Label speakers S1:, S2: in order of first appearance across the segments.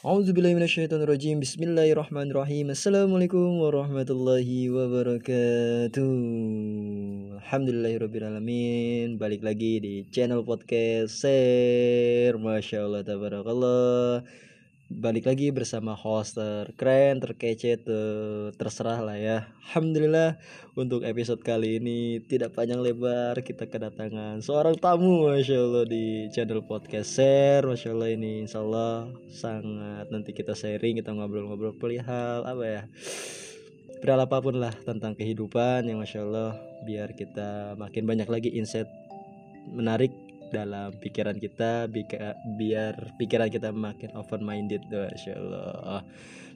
S1: A'udzubillahiminasyaitonirrajim Bismillahirrahmanirrahim. Assalamualaikum warahmatullahi wabarakatuh. Alhamdulillahirrabbilalamin Balik lagi di channel podcast Share. Masya Allah Tabarakallah balik lagi bersama host terkeren, terkece, ter terserah lah ya. Alhamdulillah untuk episode kali ini tidak panjang lebar kita kedatangan seorang tamu, masya Allah di channel podcast share, masya Allah ini insya Allah sangat nanti kita sharing, kita ngobrol-ngobrol perihal apa ya perihal apa pun lah tentang kehidupan yang masya Allah biar kita makin banyak lagi insight menarik dalam pikiran kita biar pikiran kita makin open minded Masya Allah.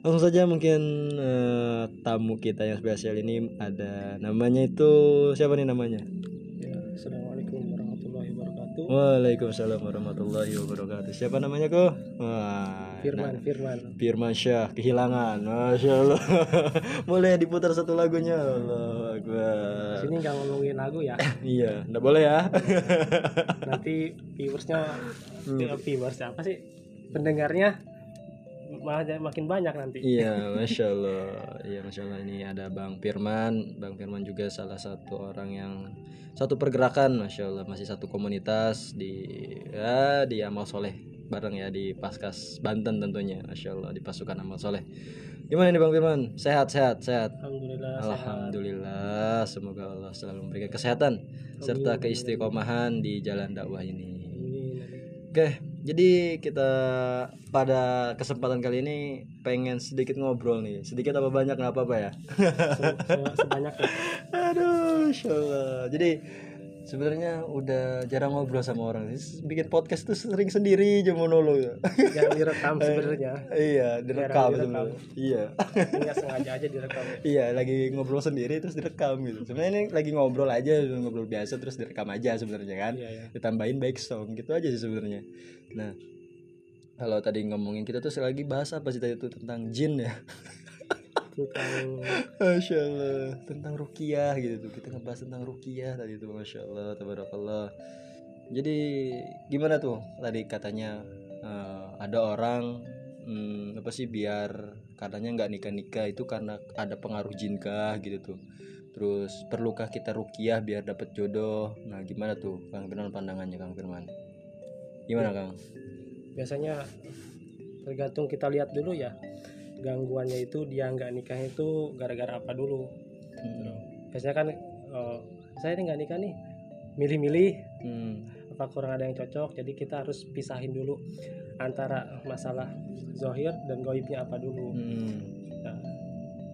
S1: Langsung saja mungkin uh, tamu kita yang spesial ini ada namanya itu siapa nih namanya?
S2: Ya, Assalamualaikum warahmatullahi wabarakatuh.
S1: Waalaikumsalam warahmatullahi wabarakatuh. Siapa namanya kok
S2: Wah, Firman, nah, Firman.
S1: Firman Syah kehilangan. Masya Allah. boleh diputar satu lagunya. Allah
S2: Akbar. Sini nggak ngomongin lagu ya?
S1: iya, nggak boleh ya.
S2: Nanti viewersnya, hmm. viewers apa sih? Pendengarnya malah makin banyak nanti.
S1: Iya, masya Allah. Iya, masya Allah ini ada Bang Firman. Bang Firman juga salah satu orang yang satu pergerakan, masya Allah masih satu komunitas di ya di amal soleh bareng ya di Paskas Banten tentunya Masya Allah di pasukan amal soleh gimana nih Bang Firman sehat sehat sehat
S2: Alhamdulillah
S1: Alhamdulillah sehat. semoga Allah selalu memberikan kesehatan Amin. serta keistiqomahan di jalan dakwah ini Oke, jadi kita pada kesempatan kali ini pengen sedikit ngobrol nih. Sedikit apa banyak nggak apa-apa ya?
S2: Sebanyak.
S1: Aduh, Allah. Jadi sebenarnya udah jarang ngobrol sama orang bikin podcast tuh sering sendiri aja monolog.
S2: Ya direkam sebenarnya.
S1: Iya direkam, direkam. iya.
S2: Nggak sengaja aja direkam.
S1: Iya lagi ngobrol sendiri terus direkam gitu. Sebenarnya ini lagi ngobrol aja ngobrol biasa terus direkam aja sebenarnya kan. Iya, iya. ditambahin baik song gitu aja sih sebenarnya. Nah kalau tadi ngomongin kita tuh lagi bahas apa sih tadi itu tentang jin ya
S2: tentang
S1: Masya Allah tentang rukiah gitu tuh. Kita ngebahas tentang rukiah tadi tuh Masya Allah tabarakallah. Jadi gimana tuh? Tadi katanya uh, ada orang hmm, apa sih biar katanya nggak nikah nikah itu karena ada pengaruh jin kah gitu tuh. Terus perlukah kita rukiah biar dapat jodoh? Nah gimana tuh kang Firman pandangannya kang Firman? Gimana kang?
S2: Biasanya tergantung kita lihat dulu ya gangguannya itu dia nggak nikah itu gara-gara apa dulu hmm. biasanya kan oh, saya ini nggak nikah nih milih-milih hmm. apa kurang ada yang cocok jadi kita harus pisahin dulu antara masalah zohir dan goibnya apa dulu hmm. nah,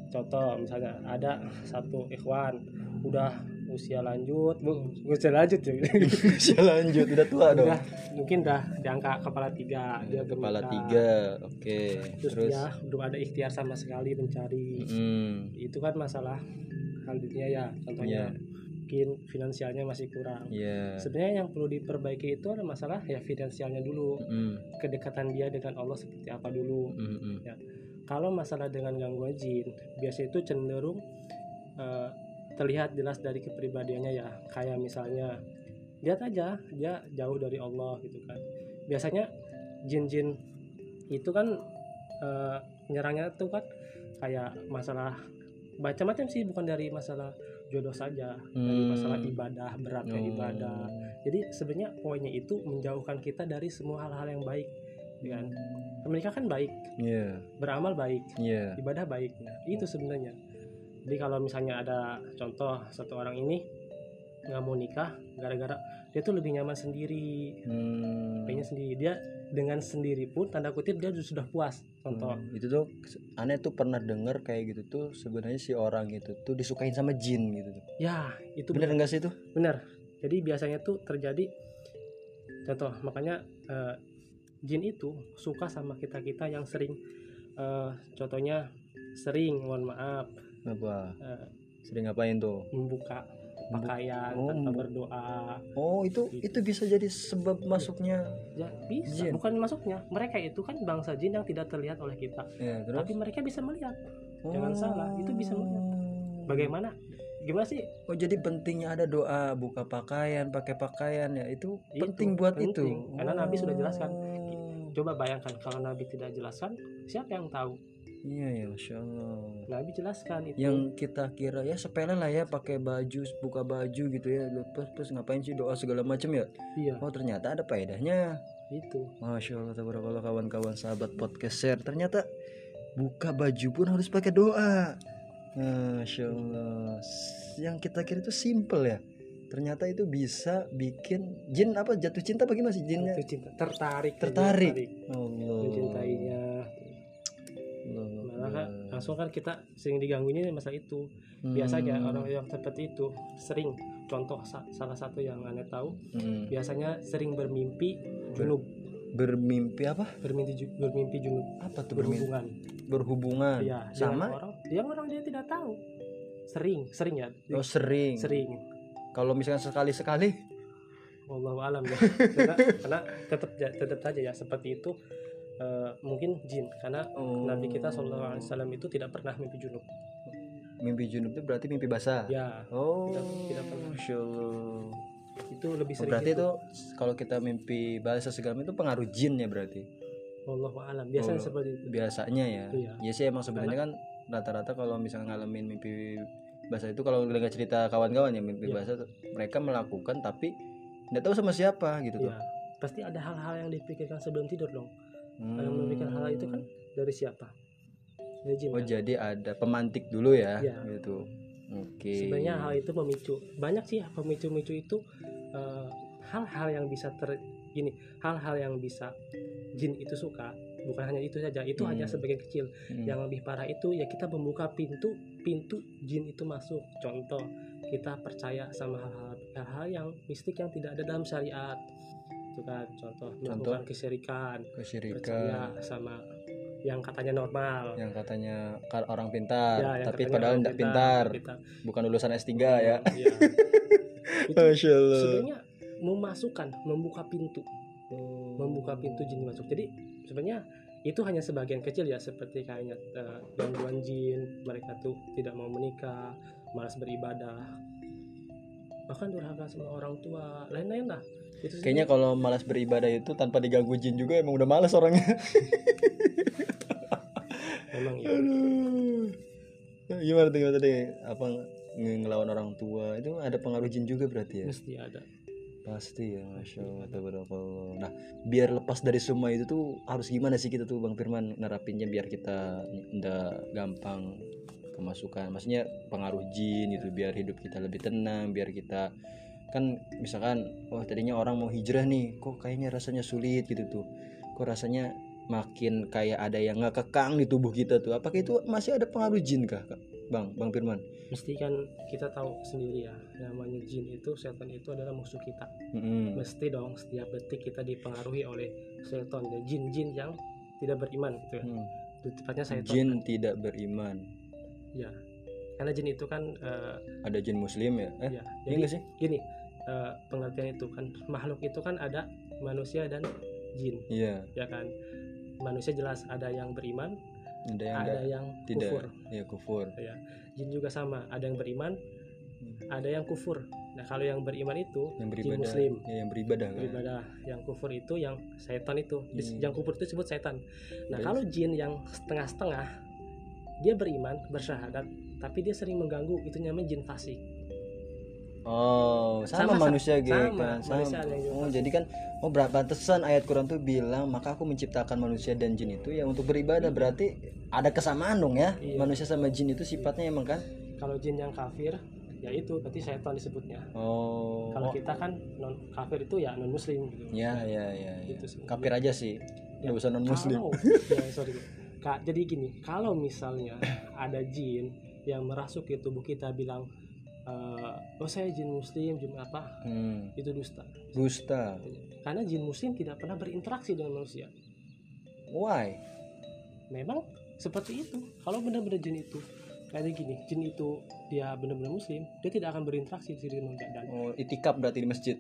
S2: contoh misalnya ada satu ikhwan udah usia lanjut bu usia lanjut ya
S1: usia lanjut udah tua udah, dong
S2: mungkin dah di angka kepala tiga
S1: dia kepala tiga oke okay.
S2: terus, terus dia belum ada ikhtiar sama sekali mencari mm. itu kan masalah hal dunia ya contohnya yeah. mungkin finansialnya masih kurang
S1: yeah.
S2: sebenarnya yang perlu diperbaiki itu ada masalah ya finansialnya dulu mm. kedekatan dia dengan Allah seperti apa dulu mm -hmm. ya kalau masalah dengan gangguan jin biasanya itu cenderung uh, terlihat jelas dari kepribadiannya ya kayak misalnya lihat aja dia jauh dari Allah gitu kan biasanya jin-jin itu kan uh, nyerangnya tuh kan kayak masalah macam-macam sih bukan dari masalah jodoh saja hmm. dari masalah ibadah beratnya oh. ibadah jadi sebenarnya poinnya itu menjauhkan kita dari semua hal-hal yang baik ya kan mereka kan baik
S1: yeah.
S2: beramal baik
S1: yeah.
S2: ibadah baik nah itu sebenarnya jadi kalau misalnya ada contoh satu orang ini nggak mau nikah gara-gara dia tuh lebih nyaman sendiri. Hmm. pengen sendiri. Dia dengan sendiri pun tanda kutip dia sudah puas contoh. Hmm.
S1: itu tuh aneh tuh pernah denger kayak gitu tuh sebenarnya si orang itu tuh disukain sama jin gitu tuh.
S2: Ya itu
S1: bener enggak sih itu?
S2: Bener. Jadi biasanya tuh terjadi contoh makanya uh, jin itu suka sama kita kita yang sering uh, contohnya sering mohon maaf
S1: apa? Uh, sering ngapain tuh?
S2: Membuka pakaian oh, tanpa berdoa.
S1: Oh itu gitu. itu bisa jadi sebab masuknya
S2: ya bisa. jin. bukan masuknya. Mereka itu kan bangsa jin yang tidak terlihat oleh kita.
S1: Ya, terus?
S2: tapi mereka bisa melihat. Oh. jangan salah itu bisa melihat. Bagaimana? Gimana sih?
S1: Oh jadi pentingnya ada doa buka pakaian pakai pakaian ya itu, itu penting buat penting. itu.
S2: Karena oh. nabi sudah jelaskan. Coba bayangkan kalau Nabi tidak jelaskan siapa yang tahu
S1: Iya ya, masya Allah.
S2: Nabi jelaskan itu.
S1: Yang kita kira ya sepele lah ya, pakai baju, buka baju gitu ya, lepas terus ngapain sih doa segala macam ya?
S2: Iya.
S1: Oh ternyata ada faedahnya.
S2: Itu.
S1: Masya Allah, tabarakallah kawan-kawan sahabat podcast share. Ternyata buka baju pun harus pakai doa. Masya Allah. Yang kita kira itu simple ya. Ternyata itu bisa bikin jin apa jatuh cinta bagaimana sih jinnya?
S2: Jatuh cinta, tertarik.
S1: Tertarik.
S2: tertarik.
S1: Allah.
S2: Mencintainya malah langsung kan kita sering diganggunya masalah itu. Hmm. biasanya orang yang seperti itu sering. Contoh salah satu yang aneh tahu hmm. biasanya sering bermimpi junub.
S1: bermimpi apa?
S2: Bermimpi bermimpi junub.
S1: Apa tuh
S2: berhubungan.
S1: berhubungan?
S2: Ya,
S1: sama?
S2: orang yang orang dia tidak tahu. Sering sering ya?
S1: Oh sering.
S2: Sering.
S1: Kalau misalnya sekali sekali
S2: Allah alam ya. Karena, karena tetap tetap saja ya seperti itu uh, mungkin jin karena oh. Nabi kita Shallallahu Alaihi Wasallam itu tidak pernah mimpi junub.
S1: Mimpi junub itu berarti mimpi basah.
S2: Ya.
S1: Oh. Tidak, tidak pernah. Masya
S2: Itu lebih sering.
S1: Oh, berarti itu kalau kita mimpi basah segala itu pengaruh jin ya berarti.
S2: Allah alam. Biasanya oh, seperti itu.
S1: Biasanya ya. Iya. Ya sih emang sebenarnya kan rata-rata kalau misalnya ngalamin mimpi basah itu kalau dengar cerita kawan-kawan ya mimpi ya. basah mereka melakukan tapi tidak tahu sama siapa gitu ya. tuh.
S2: Pasti ada hal-hal yang dipikirkan sebelum tidur dong hmm. yang memikirkan hal itu kan dari siapa
S1: dari jin, oh kan? jadi ada pemantik dulu ya, ya. gitu oke okay.
S2: sebenarnya hal itu memicu banyak sih pemicu-micu itu eh, hal-hal uh, yang bisa ter gini hal-hal yang bisa jin itu suka bukan hanya itu saja itu hmm. hanya sebagian kecil hmm. yang lebih parah itu ya kita membuka pintu pintu jin itu masuk contoh kita percaya sama hal-hal hal-hal yang mistik yang tidak ada dalam syariat. Itu kan contoh melakukan kesyirikan
S1: kesyirikan.
S2: percaya sama yang katanya normal.
S1: Yang katanya orang pintar ya, tapi padahal tidak pintar, pintar. bukan lulusan S3 hmm, ya, ya.
S2: itu sebenarnya memasukkan membuka pintu. Hmm. membuka pintu jin masuk. Jadi sebenarnya itu hanya sebagian kecil ya seperti kayaknya uh, gangguan jin mereka tuh tidak mau menikah malas beribadah bahkan durhaka sama orang tua lain-lain lah
S1: itu Kayaknya kalau malas beribadah itu tanpa diganggu jin juga emang udah malas orangnya.
S2: Emang ya.
S1: Aduh. Gimana tuh gimana tadi apa ngelawan orang tua itu ada pengaruh jin juga berarti ya?
S2: Mesti ada.
S1: Pasti ya, masya Allah, tabarakallah. Nah, biar lepas dari semua itu tuh harus gimana sih kita tuh Bang Firman nerapinnya biar kita ndak gampang kemasukan. Maksudnya pengaruh jin itu biar hidup kita lebih tenang, biar kita kan misalkan wah tadinya orang mau hijrah nih kok kayaknya rasanya sulit gitu tuh. Kok rasanya makin kayak ada yang nggak kekang di tubuh kita tuh. Apakah itu masih ada pengaruh jin kah bang bang Firman?
S2: Mesti kan kita tahu sendiri ya namanya jin itu setan itu adalah musuh kita. Mm-hmm. mesti dong setiap detik kita dipengaruhi oleh setan. Dan jin-jin yang tidak beriman gitu ya. Mm.
S1: tepatnya setan. Jin tidak beriman
S2: ya karena jin itu kan uh,
S1: ada jin muslim ya?
S2: Eh ya, jadi sih? gini uh, pengertian itu kan makhluk itu kan ada manusia dan jin
S1: iya.
S2: ya kan? Manusia jelas ada yang beriman
S1: ada yang,
S2: ada yang
S1: tidak. kufur. Ya kufur.
S2: Ya jin juga sama ada yang beriman hmm. ada yang kufur. Nah kalau yang beriman itu
S1: yang beribadah,
S2: jin muslim.
S1: Ya, yang beribadah
S2: kan? beribadah. Yang kufur itu yang setan itu. Hmm. yang kufur itu disebut setan. Nah Beres. kalau jin yang setengah-setengah dia beriman bersyahadat tapi dia sering mengganggu itu namanya jin fasik
S1: Oh, sama, sama manusia gitu kan. Sama. oh, jadi kan oh berapa tesan ayat Quran tuh bilang, maka aku menciptakan manusia dan jin itu ya untuk beribadah. Berarti ada kesamaan dong ya. Iya. Manusia sama jin itu sifatnya emang kan?
S2: Kalau jin yang kafir, ya itu berarti setan disebutnya.
S1: Oh.
S2: Kalau kita kan non kafir itu ya non muslim
S1: gitu. Ya, ya, ya. ya. Gitu sih. Kafir aja sih. Ya, usah non muslim.
S2: ya, sorry. Kak, jadi gini, kalau misalnya ada jin yang merasuk ke tubuh kita bilang uh, oh saya jin muslim jin apa? Hmm. itu dusta.
S1: Dusta.
S2: Karena jin muslim tidak pernah berinteraksi dengan manusia.
S1: Why?
S2: Memang seperti itu. Kalau benar-benar jin itu kayak gini jin itu dia benar-benar muslim dia tidak akan berinteraksi di dengan manusia dan
S1: oh itikaf berarti di masjid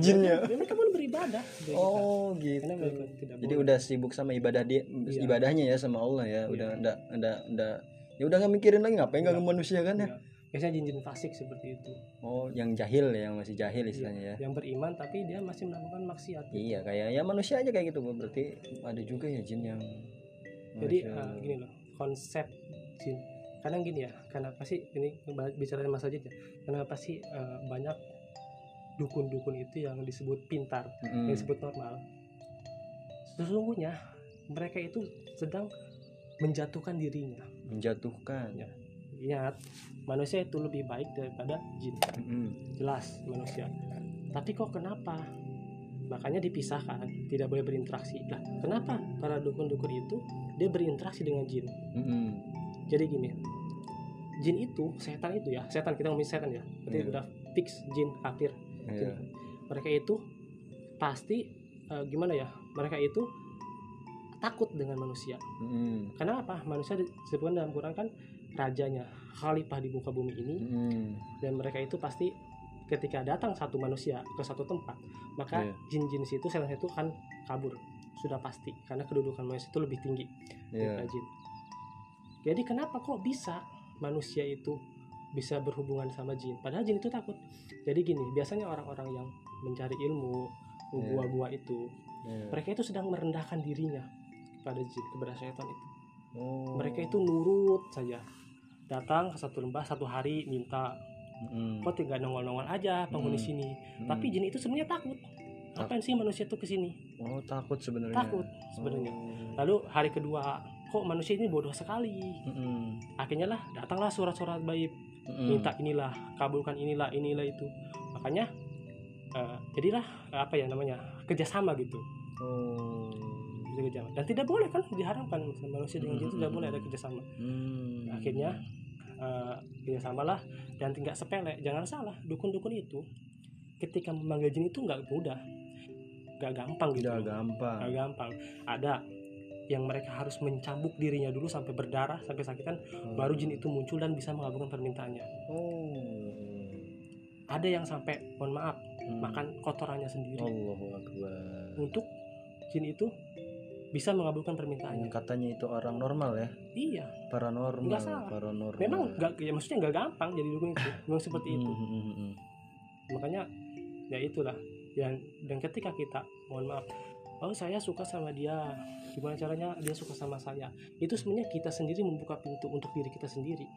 S2: jinnya. Mereka pun beribadah
S1: oh gitu. jadi udah sibuk sama ibadah dia iya. ibadahnya ya sama Allah ya. Iya. udah enggak enggak enggak ya udah nggak mikirin lagi ngapain nggak manusia kan ya, ya
S2: biasanya jin-jin fasik seperti itu.
S1: Oh yang jahil ya yang masih jahil istilahnya iya,
S2: ya. Yang beriman tapi dia masih melakukan maksiat.
S1: Iya kayak ya manusia aja kayak gitu berarti ada juga ya jin yang
S2: jadi uh, gini loh konsep jin. Kadang gini ya kenapa sih ini bicara masa jin ya? Kenapa sih uh, banyak dukun-dukun itu yang disebut pintar mm. yang disebut normal. Sesungguhnya mereka itu sedang menjatuhkan dirinya.
S1: Menjatuhkan.
S2: Ya. Ingat manusia itu lebih baik daripada jin. Mm. jelas manusia. Tapi kok kenapa? Makanya dipisahkan tidak boleh berinteraksi. Lah kenapa para dukun-dukun itu dia berinteraksi dengan jin? Mm. jadi gini jin itu setan itu ya. Setan kita ngomongin setan ya. Berarti yeah. udah fix jin kafir yeah. mereka itu pasti uh, gimana ya mereka itu takut dengan manusia mm. karena apa manusia disebutkan dalam Quran kan rajanya khalifah di muka bumi ini hmm. dan mereka itu pasti ketika datang satu manusia ke satu tempat maka yeah. jin-jin situ salah satu kan kabur sudah pasti karena kedudukan manusia itu lebih tinggi yeah. jin jadi kenapa kok bisa manusia itu bisa berhubungan sama jin padahal jin itu takut jadi gini biasanya orang-orang yang mencari ilmu iya. gua-gua itu yeah. mereka itu sedang merendahkan dirinya pada jin kepada syaitan itu oh. mereka itu nurut saja datang ke satu lembah satu hari minta mm. kok tinggal nongol-nongol aja penghuni mm. sini mm. tapi jin itu sebenarnya takut ngapain sih manusia tuh ke sini
S1: oh takut sebenarnya
S2: takut sebenarnya oh. lalu hari kedua kok manusia ini bodoh sekali mm. akhirnya lah datanglah surat-surat baik mm. minta inilah kabulkan inilah inilah itu. Makanya uh, jadilah apa ya namanya kerjasama gitu. Oh. Dan tidak boleh kan diharamkan manusia dengan jin tidak boleh ada kerjasama. Hmm. akhirnya uh, kerjasamalah. Dan tidak sepele jangan salah dukun-dukun itu ketika memanggil jin itu nggak mudah. Nggak gampang gitu.
S1: Nggak gampang.
S2: Nggak gampang. Ada yang mereka harus mencambuk dirinya dulu sampai berdarah sampai sakitan hmm. baru jin itu muncul dan bisa mengabulkan permintaannya oh. ada yang sampai mohon maaf hmm. makan kotorannya sendiri
S1: Allah
S2: untuk jin itu bisa mengabulkan permintaannya.
S1: Katanya itu orang normal ya?
S2: Iya.
S1: Paranormal. Enggak salah. Paranormal.
S2: Memang nggak, ya maksudnya nggak gampang jadi dukun itu. Memang seperti itu. Hmm, hmm, hmm, Makanya ya itulah. Yang dan ketika kita, mohon maaf, oh saya suka sama dia, gimana caranya dia suka sama saya? Itu sebenarnya kita sendiri membuka pintu untuk diri kita sendiri.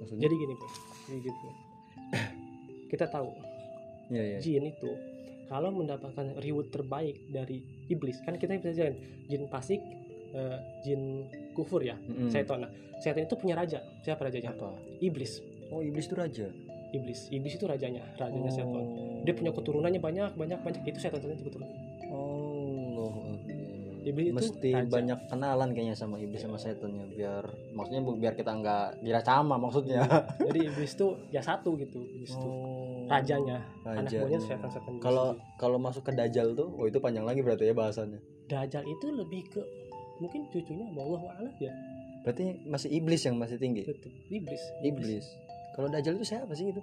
S2: Maksudnya? Jadi gini pak, gitu. kita tahu, ya, ya. jin itu kalau mendapatkan reward terbaik dari iblis kan kita bisa jalan jin pasik uh, jin kufur ya mm-hmm. setan nah setan itu punya raja siapa rajanya
S1: apa
S2: iblis
S1: oh iblis itu raja
S2: iblis iblis itu rajanya rajanya oh. setan dia punya keturunannya banyak banyak banyak itu setan itu keturunan
S1: oh iblis itu mesti banyak kenalan kayaknya sama iblis sama setannya biar maksudnya biar kita nggak kira sama maksudnya.
S2: Jadi iblis itu ya satu gitu iblis oh. itu rajanya. Raja. anak buahnya setan-setan
S1: kalau kalau masuk ke dajjal tuh oh itu panjang lagi berarti ya bahasannya.
S2: Dajjal itu lebih ke mungkin cucunya Allah alam ya.
S1: Berarti masih iblis yang masih tinggi?
S2: Betul. iblis.
S1: Iblis, kalau dajjal itu siapa sih itu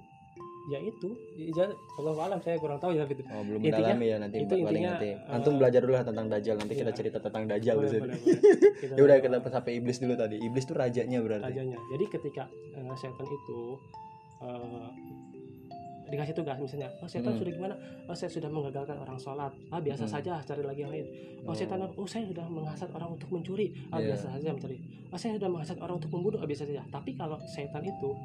S2: ya itu ya, Allah alam saya kurang tahu ya gitu.
S1: Oh belum mendalami ya nanti itu paling nanti. uh, antum belajar dulu lah tentang dajjal nanti iya. kita cerita tentang dajjal boleh, boleh, boleh. ya udah kita sampai iblis dulu tadi. Iblis tuh rajanya berarti.
S2: Rajanya. Jadi ketika uh, setan itu uh, dikasih tugas misalnya oh setan hmm. sudah gimana? Oh saya sudah menggagalkan orang sholat. Ah biasa hmm. saja cari lagi yang lain. Oh, oh. setan oh saya sudah menghasut orang untuk mencuri. Ah yeah. biasa saja mencuri. Oh saya sudah menghasut orang untuk membunuh. Ah biasa saja. Tapi kalau setan itu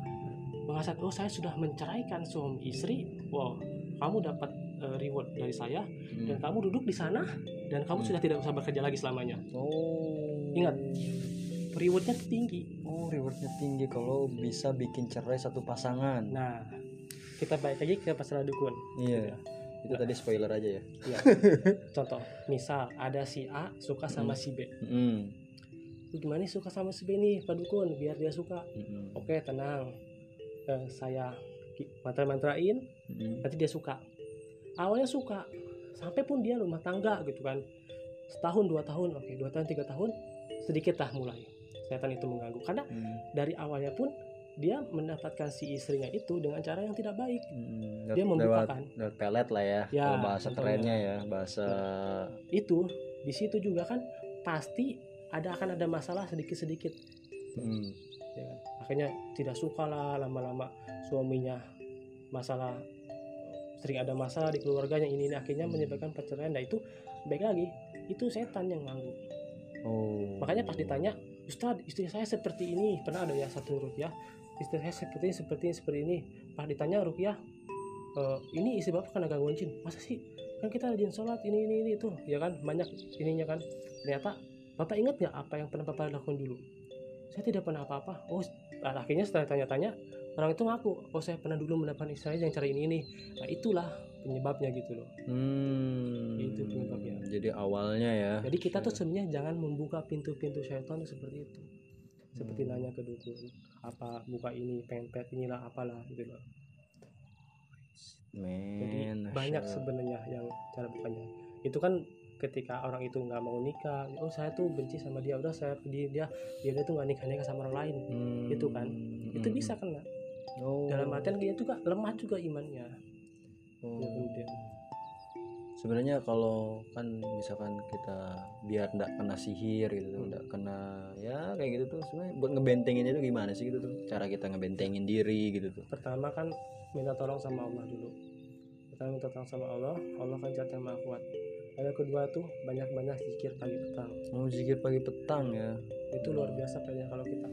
S2: menghasut oh saya sudah menceraikan suami istri wow kamu dapat uh, reward dari saya hmm. dan kamu duduk di sana dan kamu hmm. sudah tidak usah bekerja lagi selamanya oh ingat rewardnya tinggi
S1: oh rewardnya tinggi kalau bisa bikin cerai satu pasangan
S2: nah kita balik lagi ke pasal dukun
S1: iya yeah. itu nah. tadi spoiler aja ya
S2: iya. contoh misal ada si A suka sama mm. si B mm. gimana nih suka sama si B nih pak dukun biar dia suka mm. oke tenang eh, saya mantra-mantrain mm. nanti dia suka awalnya suka sampai pun dia rumah tangga gitu kan setahun dua tahun oke dua tahun tiga tahun sedikit lah mulai setan itu mengganggu karena mm. dari awalnya pun dia mendapatkan si istrinya itu dengan cara yang tidak baik. Hmm, dia membukakan
S1: lewat, pelet lah ya, ya bahasa kerennya ya, bahasa
S2: itu di situ juga kan pasti ada akan ada masalah sedikit-sedikit. Hmm. Ya kan. Akhirnya tidak suka lah lama-lama suaminya masalah sering ada masalah di keluarganya ini, ini. Akhirnya menyebabkan perceraian. Nah itu baik lagi. Itu setan yang nganggu oh. makanya pas ditanya Ustadz istri saya seperti ini. Pernah ada ya satu rupiah istri saya seperti ini seperti ini seperti ini. Pas ditanya rupiah e, ini istri bapak kena gangguan jin? Masa sih? Kan kita rajin sholat ini ini ini itu. Ya kan? Banyak ininya kan. Ternyata bapak ingat nggak apa yang pernah bapak lakukan dulu saya tidak pernah apa-apa. Oh akhirnya setelah tanya-tanya orang itu ngaku oh saya pernah dulu mendapatkan istri yang cara ini ini. Nah itulah penyebabnya gitu loh.
S1: Hmm, itu penyebabnya. Jadi awalnya ya.
S2: Jadi kita tuh sebenarnya jangan membuka pintu-pintu syaitan seperti itu. Seperti hmm. nanya ke dukun apa buka ini pempet inilah apalah gitu loh. Men, jadi banyak sebenarnya yang cara bukanya. Itu kan ketika orang itu nggak mau nikah oh saya tuh benci sama dia udah saya dia dia dia, dia tuh nggak nikah nikah sama orang lain hmm. itu kan itu bisa kena oh. dalam artian dia juga lemah juga imannya oh.
S1: ya, sebenarnya kalau kan misalkan kita biar nggak kena sihir gitu hmm. nggak kena ya kayak gitu tuh sebenarnya buat ngebentengin itu gimana sih gitu tuh cara kita ngebentengin diri gitu tuh
S2: pertama kan minta tolong sama Allah dulu kita minta tolong sama Allah Allah kan zat yang maha kuat yang kedua tuh banyak-banyak zikir pagi petang.
S1: Oh zikir pagi petang ya?
S2: Itu luar biasa kayaknya kalau kita.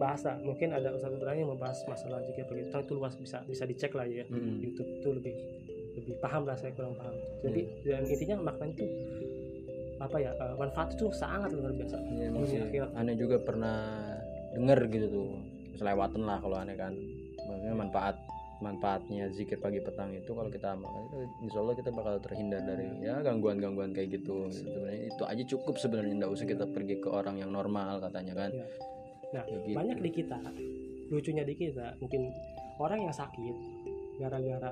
S2: Bahasa mungkin ada satu orang yang membahas masalah zikir pagi petang itu luas bisa bisa dicek lah ya. Mm-hmm. YouTube itu lebih lebih paham lah saya kurang paham. Jadi mm. dan intinya maknanya itu apa ya uh, manfaat itu sangat luar biasa.
S1: Ya, aneh juga pernah denger gitu tuh selewatan lah kalau aneh kan. Maksudnya manfaat manfaatnya zikir pagi petang itu kalau kita amalkan itu insya Allah kita bakal terhindar dari ya gangguan-gangguan kayak gitu sebenarnya itu aja cukup sebenarnya tidak usah kita pergi ke orang yang normal katanya kan ya.
S2: nah gitu. banyak di kita lucunya di kita mungkin orang yang sakit gara-gara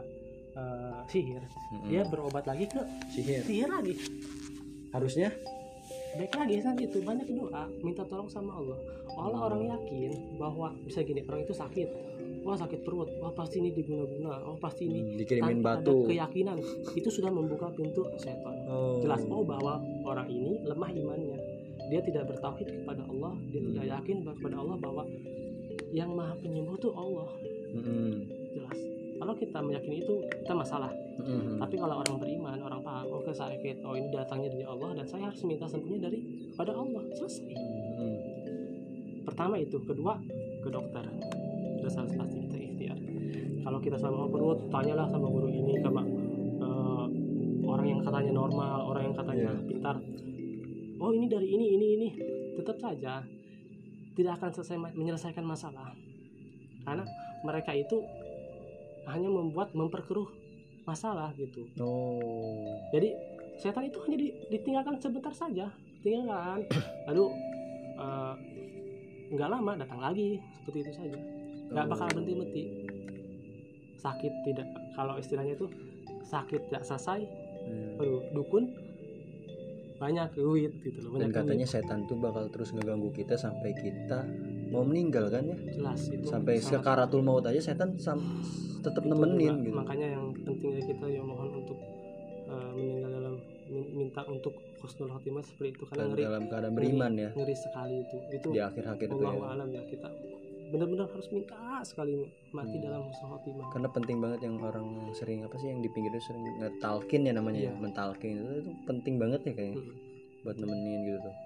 S2: uh, sihir mm-hmm. dia berobat lagi ke
S1: sihir
S2: sihir lagi
S1: harusnya
S2: baik lagi kan itu banyak doa minta tolong sama Allah Allah hmm. orang yakin bahwa bisa gini orang itu sakit wah sakit perut. Wah pasti ini diguna-guna. Oh pasti ini
S1: hmm, dikirimin batu
S2: ada keyakinan. Itu sudah membuka pintu setan. Oh. jelas oh bahwa orang ini lemah imannya. Dia tidak bertauhid kepada Allah. Dia hmm. tidak yakin kepada Allah bahwa yang maha penyembuh itu Allah. Hmm. jelas. Kalau kita meyakini itu kita masalah. Hmm. tapi kalau orang beriman orang paham oke oh, sakit oh ini datangnya dari Allah dan saya harus minta sembuhnya dari pada Allah. Selesai. Hmm. pertama itu. Kedua ke sudah harus pasti kita ikhtiar. Kalau kita sama perut tanyalah sama guru ini sama uh, orang yang katanya normal orang yang katanya yeah. pintar. Oh ini dari ini ini ini. Tetap saja tidak akan selesai menyelesaikan masalah. Karena mereka itu hanya membuat memperkeruh masalah gitu. Oh. jadi setan itu hanya ditinggalkan sebentar saja. Tinggalkan. Lalu uh, nggak lama datang lagi. Seperti itu saja nggak bakal berhenti berhenti sakit tidak kalau istilahnya itu sakit tidak selesai hmm. aduh dukun banyak duit gitu loh
S1: banyak dan katanya duit. setan tuh bakal terus ngeganggu kita sampai kita mau meninggal kan ya
S2: jelas itu
S1: sampai sekaratul maut aja setan sam tetap nemenin
S2: juga. gitu makanya yang penting dari kita ya mohon untuk uh, meninggal dalam minta untuk husnul khotimah seperti itu
S1: karena ngeri dalam keadaan beriman
S2: ngeri, ya ngeri sekali itu itu
S1: di akhir akhir
S2: itu ya. alam ya kita benar-benar harus minta sekali mati hmm. dalam husnul khotimah
S1: karena penting banget yang orang sering apa sih yang di pinggir itu sering ngetalkin ya namanya yeah. ya iya. mentalkin itu, itu penting banget ya kayaknya hmm. buat nemenin gitu tuh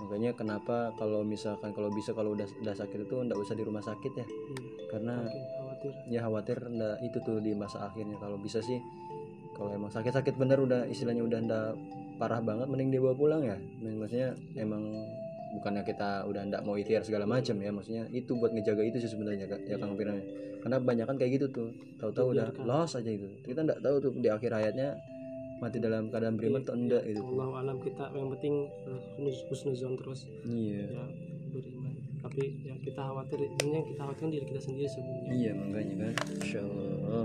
S1: makanya kenapa kalau misalkan kalau bisa kalau udah udah sakit itu ndak usah di rumah sakit ya hmm. karena khawatir. ya khawatir ndak itu tuh di masa akhirnya kalau bisa sih kalau emang sakit-sakit bener udah istilahnya udah ndak parah banget mending dibawa pulang ya maksudnya emang bukannya kita udah ndak mau ikhtiar segala macam ya maksudnya itu buat ngejaga itu sih sebenarnya ya Kang Firman karena banyak kan kayak gitu tuh tahu-tahu udah loss aja itu kita ndak tahu tuh di akhir hayatnya mati dalam keadaan beriman atau enggak itu
S2: Allah alam kita yang penting uh, husnuzon terus.
S1: Iya.
S2: Ya beriman. Tapi yang kita khawatir ini yang kita khawatirkan diri kita sendiri sebenarnya.
S1: Iya makanya kan insyaallah.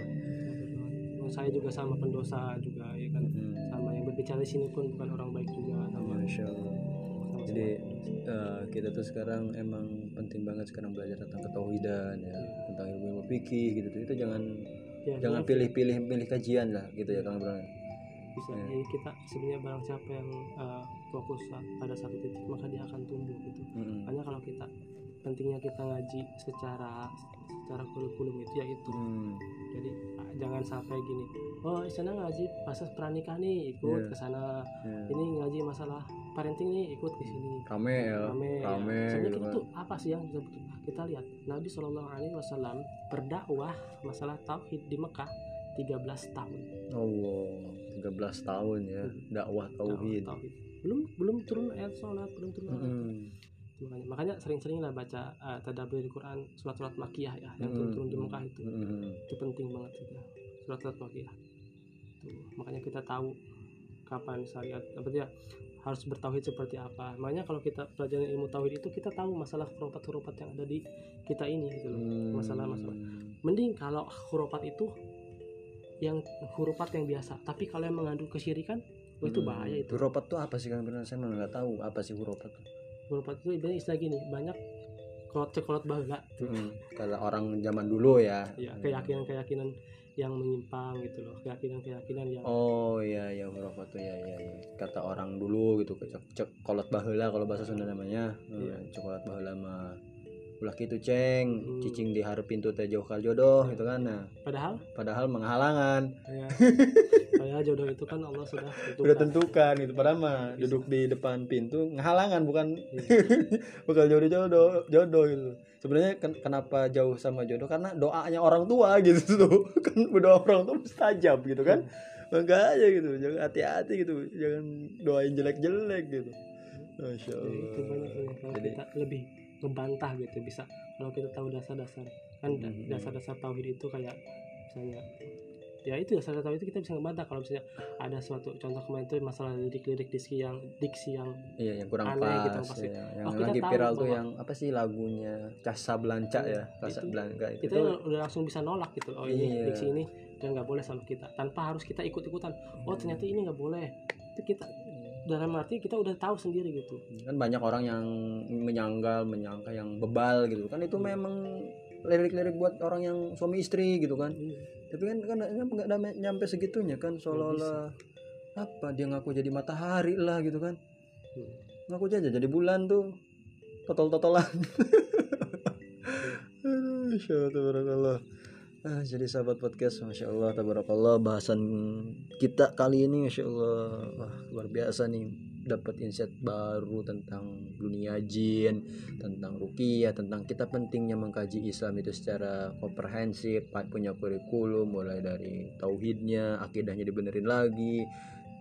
S2: Saya juga sama pendosa juga ya kan. Hmm. sama yang berbicara di sini pun bukan orang baik juga sama
S1: Insya Allah jadi uh, kita tuh sekarang emang penting banget sekarang belajar tentang ketauhidan ya tentang ilmu ilmu fikih gitu tuh itu jangan ya, jangan pilih-pilih pilih kajian lah gitu ya kang Bro
S2: bisa ya. jadi kita sebenarnya barang siapa yang uh, fokus pada satu titik maka dia akan tumbuh gitu mm-hmm. hanya kalau kita pentingnya kita ngaji secara secara kurikulum itu ya itu mm. jadi jangan sampai gini oh sana ngaji pas pranikah nih ikut yeah. ke sana yeah. ini ngaji masalah parenting nih ikut ke sini
S1: rame ya rame,
S2: rame ya. sebenarnya gitu itu kan. apa sih yang kita, kita lihat Nabi Shallallahu Alaihi Wasallam berdakwah masalah tauhid di Mekah 13 tahun
S1: Allah 13 tahun ya hmm. dakwah tauhid. tauhid
S2: belum belum turun ayat sholat belum turun hmm. Makanya makanya sering-sering lah baca uh, tadabbur di Quran surat-surat makiyah ya yang hmm. turun-turun di Mekah itu hmm. itu penting banget juga surat-surat makiyah Tuh, makanya kita tahu kapan syariat apa ya harus bertauhid seperti apa. Makanya kalau kita pelajaran ilmu tauhid itu kita tahu masalah hurufat-hurufat yang ada di kita ini gitu loh. Masalah-masalah. Hmm. Mending kalau hurufat itu yang hurufat yang biasa, tapi kalau yang mengandung kesyirikan oh itu hmm. bahaya itu.
S1: Hurufat itu apa sih Kang Benar saya nggak tahu apa sih hurufat.
S2: Hurufat itu ibaratnya istilah gini, banyak kolot kolot bahula.
S1: Hmm. Kalau orang zaman dulu ya.
S2: Ya, keyakinan-keyakinan yang menyimpang gitu loh keyakinan-keyakinan yang
S1: oh iya iya huruf tuh ya ya ya kata orang dulu gitu cek cek kolot bahula kalau bahasa Sunda namanya iya. Hmm, coklat bahula mah ulah gitu ceng. Hmm. cicing di hari pintu teh jauh kal jodoh gitu kan. Nah
S2: padahal?
S1: padahal menghalangan
S2: ya. padahal jodoh itu kan Allah sudah
S1: tentukan. sudah tentukan itu padahal mah duduk di depan pintu menghalangan bukan? Ya. bukan jodoh jodoh jodoh gitu. Sebenarnya ken kenapa jauh sama jodoh? Karena doanya orang tua gitu. Tuh kan doa orang tua mustajab gitu kan? Aja gitu. Jangan hati-hati gitu. Jangan doain jelek-jelek gitu.
S2: Masya Allah. Jadi, itu banyak kalau Jadi, kita lebih membantah gitu bisa. Kalau kita tahu dasar-dasar kan hmm. dasar-dasar tauhid itu kayak misalnya ya itu ya salah satu itu kita bisa ngebantah. Kalau misalnya ada suatu contoh kemarin itu masalah lirik-lirik diksi yang diksi yang
S1: iya yang kurang aneh pas, gitu pasti. iya. yang oh, lagi viral tuh yang apa sih lagunya Casa Blanca iya, ya Casa Blanca
S2: itu. kita tuh, udah langsung bisa nolak gitu. Oh ini iya. diksi ini dan nggak boleh sama kita tanpa harus kita ikut-ikutan. Oh ternyata ini nggak boleh. Itu kita dalam arti kita udah tahu sendiri gitu.
S1: Kan banyak orang yang menyanggal menyangka yang bebal gitu. Kan itu hmm. memang lirik-lirik buat orang yang suami istri gitu kan. Iya. Tapi kan kan nggak nyampe segitunya kan seolah-olah apa dia ngaku jadi matahari lah gitu kan. Hmm. ngaku aja jadi bulan tuh totol-totolan Masya Allah ah, jadi sahabat podcast Masya Allah Tabarakallah bahasan kita kali ini Masya Allah Wah, luar biasa nih dapat insight baru tentang dunia jin, tentang rukiah, tentang kita pentingnya mengkaji Islam itu secara komprehensif, punya kurikulum mulai dari tauhidnya, akidahnya dibenerin lagi,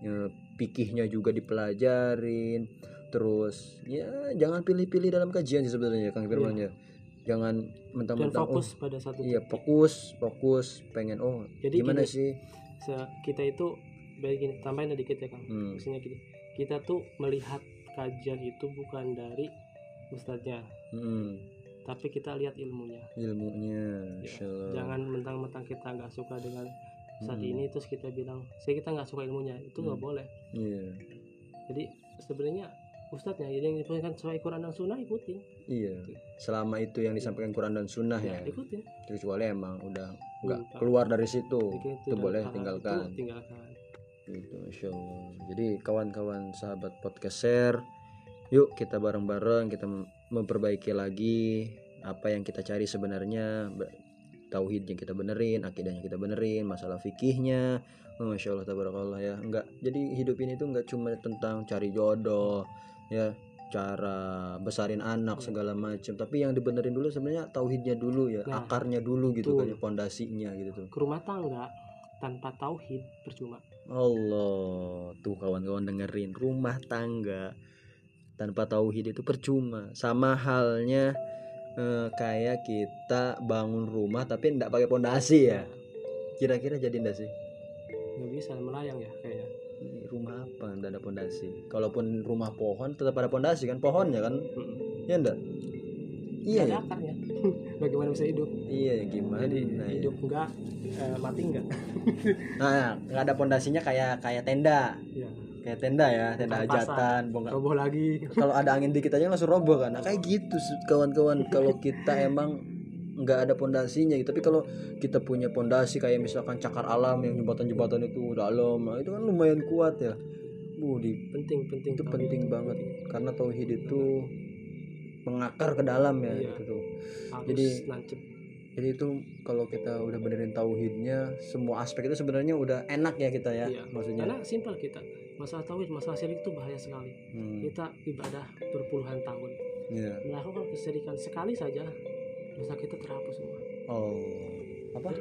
S1: ya, pikihnya juga dipelajarin. Terus ya jangan pilih-pilih dalam kajian sih sebenarnya Kang Firman ya. Jangan mentang-mentang
S2: fokus oh, pada satu
S1: Iya, fokus, fokus pengen oh Jadi gimana gini, sih?
S2: Kita itu baik ini tambahin sedikit ya Kang. Hmm. Maksudnya gini kita tuh melihat kajian itu bukan dari ustadznya hmm. tapi kita lihat ilmunya
S1: ilmunya
S2: ya. jangan mentang-mentang kita nggak suka dengan saat hmm. ini terus kita bilang saya kita nggak suka ilmunya itu nggak hmm. boleh
S1: yeah.
S2: jadi sebenarnya ustadznya yang disampaikan sesuai Quran dan Sunnah ikutin.
S1: Iya gitu. selama itu yang disampaikan Quran dan Sunnah ya,
S2: ya. ikutin.
S1: Kecuali emang udah nggak keluar dari situ itu, itu boleh tinggalkan.
S2: itu tinggalkan.
S1: Gitu Masya Allah. Jadi kawan-kawan sahabat podcast share yuk kita bareng-bareng kita memperbaiki lagi apa yang kita cari sebenarnya tauhid yang kita benerin akidahnya kita benerin masalah fikihnya. Oh, Masya Allah tabarakallah ya. Enggak jadi hidup ini tuh enggak cuma tentang cari jodoh ya cara besarin anak segala macam tapi yang dibenerin dulu sebenarnya tauhidnya dulu ya nah, akarnya dulu gitu kan pondasinya gitu tuh.
S2: Ke rumah tangga tanpa tauhid percuma.
S1: Allah tuh kawan-kawan dengerin. Rumah tangga tanpa tauhid itu percuma. Sama halnya eh, kayak kita bangun rumah tapi tidak pakai pondasi ya. Kira-kira jadi enggak sih?
S2: Nggak bisa melayang ya kayaknya
S1: rumah apa? Enggak ada pondasi. Kalaupun rumah pohon tetap ada pondasi kan? Pohonnya kan? Hmm. ya enggak
S2: iya ya? akarnya bagaimana bisa hidup?
S1: Iya gimana
S2: jadi nah, hidup iya. enggak eh, mati enggak
S1: nah nggak ada pondasinya kayak kayak tenda. Ya. kayak tenda ya tenda hajatan
S2: roboh lagi.
S1: Kalau ada angin dikit aja langsung roboh kan? Nah, kayak gitu kawan-kawan. Kalau kita emang nggak ada pondasinya gitu. tapi kalau kita punya pondasi kayak misalkan cakar alam yang jembatan-jembatan itu dalam nah, itu kan lumayan kuat ya Bu, di penting penting itu penting itu. banget karena tauhid itu mengakar ke dalam ya iya. gitu tuh. Harus jadi nancep. Jadi itu kalau kita udah benerin tauhidnya, semua aspek itu sebenarnya udah enak ya kita ya, iya. maksudnya.
S2: Karena simpel kita masalah tauhid, masalah syirik itu bahaya sekali. Hmm. Kita ibadah berpuluhan tahun, yeah. melakukan kesyirikan sekali saja, dosa kita terhapus semua.
S1: Oh, apa?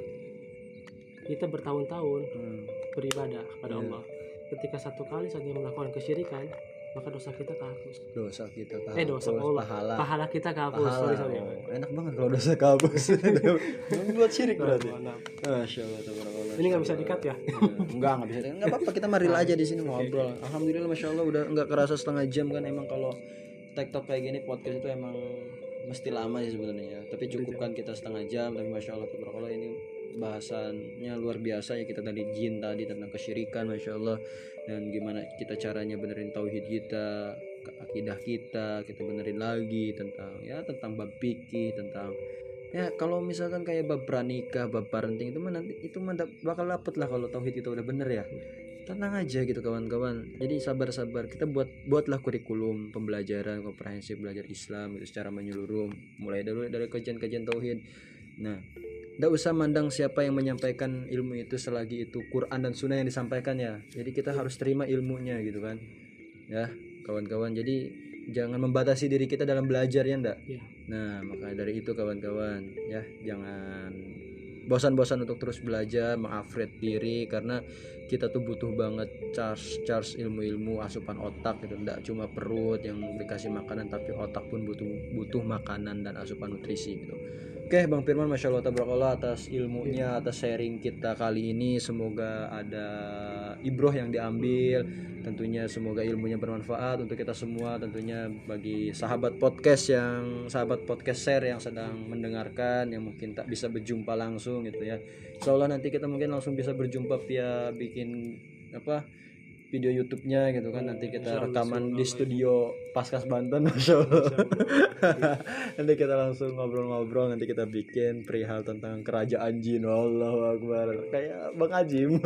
S2: Kita bertahun-tahun hmm. beribadah kepada yeah. Allah. Ketika satu kali saja melakukan kesyirikan, maka dosa kita kehapus
S1: dosa kita kehapus
S2: eh dosa Allah pahala pahala kita kehapus pahala. sorry sorry
S1: oh, enak banget kalau dosa kehapus buat syirik berarti masya Allah
S2: Allah ini nggak bisa dikat ya
S1: enggak nggak bisa nggak apa-apa kita maril aja di sini ngobrol alhamdulillah masya Allah udah nggak kerasa setengah jam kan emang kalau tiktok kayak gini podcast itu emang mesti lama sih sebenarnya tapi cukupkan kita setengah jam. Tapi masya Allah Allah ini bahasannya luar biasa ya kita tadi jin tadi tentang kesyirikan masya Allah. Dan gimana kita caranya benerin tauhid kita akidah kita kita benerin lagi tentang ya tentang bab fikih tentang ya kalau misalkan kayak bab pranikah bab parenting itu mah nanti itu mah bakal dapet lah kalau tauhid itu udah bener ya. Tenang aja gitu kawan-kawan. Jadi sabar-sabar. Kita buat buatlah kurikulum pembelajaran komprehensif belajar Islam itu secara menyeluruh. Mulai dari dari kajian-kajian tauhid. Nah tidak usah mandang siapa yang menyampaikan ilmu itu selagi itu Quran dan Sunnah yang disampaikan ya. Jadi kita harus terima ilmunya gitu kan. Ya kawan-kawan. Jadi jangan membatasi diri kita dalam belajar ya ndak? Ya. Nah maka dari itu kawan-kawan ya jangan bosan-bosan untuk terus belajar mengupgrade diri karena kita tuh butuh banget charge charge ilmu-ilmu asupan otak gitu. Tidak cuma perut yang dikasih makanan tapi otak pun butuh butuh makanan dan asupan nutrisi gitu Oke Bang Firman Masya Allah Tabarakallah atas ilmunya atas sharing kita kali ini. Semoga ada ibroh yang diambil. Tentunya semoga ilmunya bermanfaat untuk kita semua. Tentunya bagi sahabat podcast yang sahabat podcast share yang sedang mendengarkan yang mungkin tak bisa berjumpa langsung gitu ya. Insya Allah nanti kita mungkin langsung bisa berjumpa via bikin apa video YouTube-nya gitu kan nanti kita rekaman di studio Paskas Banten. Allah nanti kita langsung ngobrol-ngobrol nanti kita bikin perihal tentang kerajaan jin. Allah Akbar. Kayak Bang Ajim.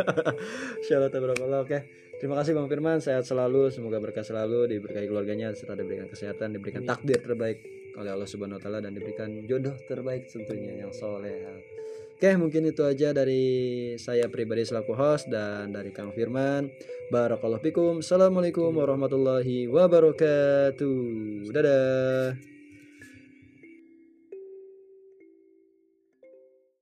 S1: Masya Allah oke Terima kasih Bang Firman, sehat selalu, semoga berkah selalu, diberkahi keluarganya, serta diberikan kesehatan, diberikan takdir terbaik oleh Allah Subhanahu Wa Taala dan diberikan jodoh terbaik tentunya yang soleh. Oke, mungkin itu aja dari saya pribadi selaku host dan dari Kang Firman. Barakallahu fikum. Assalamualaikum warahmatullahi wabarakatuh. Dadah.